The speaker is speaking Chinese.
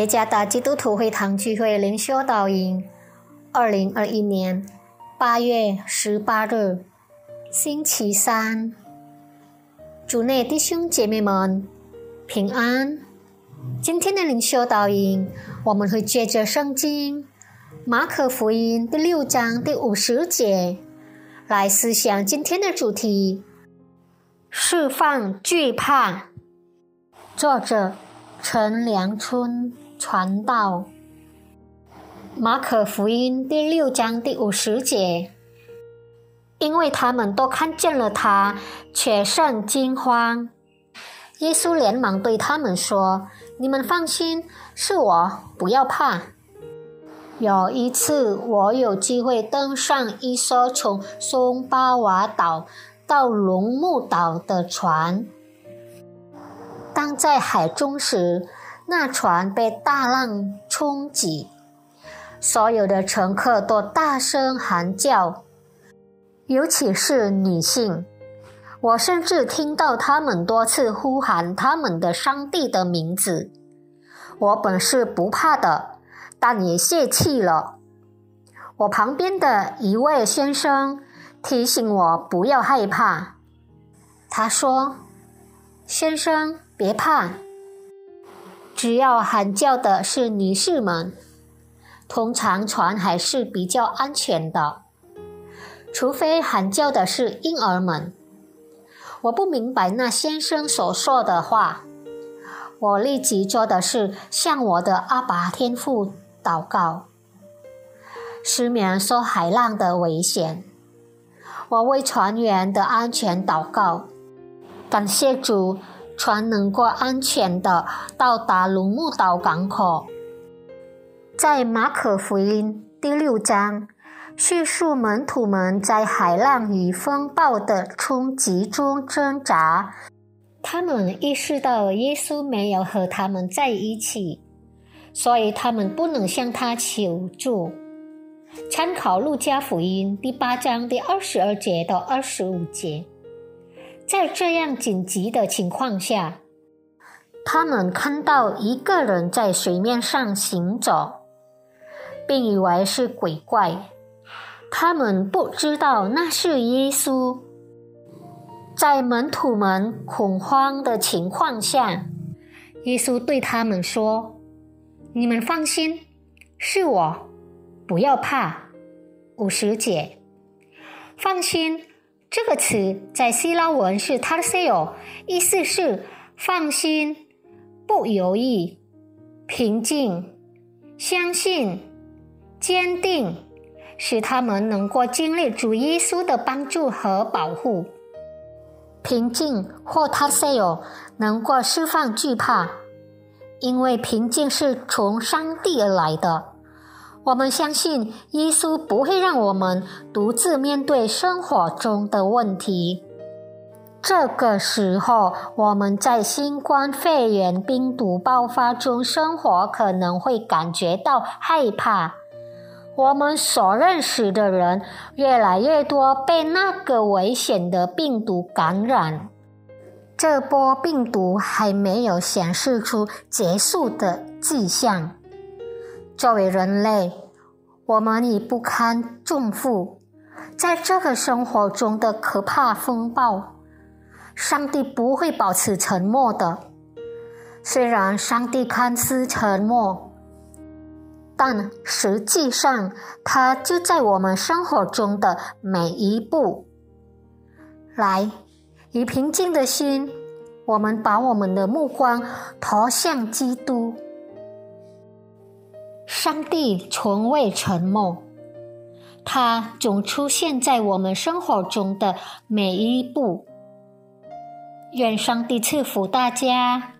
耶加达基督徒会堂聚会灵修导引，二零二一年八月十八日，星期三。主内弟兄姐妹们平安。今天的灵修导引，我们会借着圣经马可福音第六章第五十节来思想今天的主题：释放惧怕。作者。陈良春传道，马可福音第六章第五十节，因为他们都看见了他，却甚惊慌。耶稣连忙对他们说：“你们放心，是我，不要怕。”有一次，我有机会登上一艘从松巴瓦岛到龙目岛的船。当在海中时，那船被大浪冲击，所有的乘客都大声喊叫，尤其是女性。我甚至听到他们多次呼喊他们的上帝的名字。我本是不怕的，但也泄气了。我旁边的一位先生提醒我不要害怕。他说：“先生。”别怕，只要喊叫的是女士们，通常船还是比较安全的。除非喊叫的是婴儿们。我不明白那先生所说的话。我立即做的是向我的阿爸天父祷告，失眠受海浪的危险。我为船员的安全祷告，感谢主。船能够安全的到达龙目岛港口。在马可福音第六章，叙述门徒们在海浪与风暴的冲击中挣扎。他们意识到耶稣没有和他们在一起，所以他们不能向他求助。参考路加福音第八章第二十二节到二十五节。在这样紧急的情况下，他们看到一个人在水面上行走，并以为是鬼怪。他们不知道那是耶稣。在门徒们恐慌的情况下，耶稣对他们说：“你们放心，是我，不要怕。”五十节，放心。这个词在希腊文是 “tarseo”，意思是放心、不犹豫、平静、相信、坚定，使他们能够经历主耶稣的帮助和保护。平静或 “tarseo” 能够释放惧怕，因为平静是从上帝而来的。我们相信耶稣不会让我们独自面对生活中的问题。这个时候，我们在新冠肺炎病毒爆发中生活，可能会感觉到害怕。我们所认识的人越来越多被那个危险的病毒感染。这波病毒还没有显示出结束的迹象。作为人类，我们已不堪重负。在这个生活中的可怕风暴，上帝不会保持沉默的。虽然上帝看似沉默，但实际上他就在我们生活中的每一步。来，以平静的心，我们把我们的目光投向基督。上帝从未沉默，他总出现在我们生活中的每一步。愿上帝赐福大家。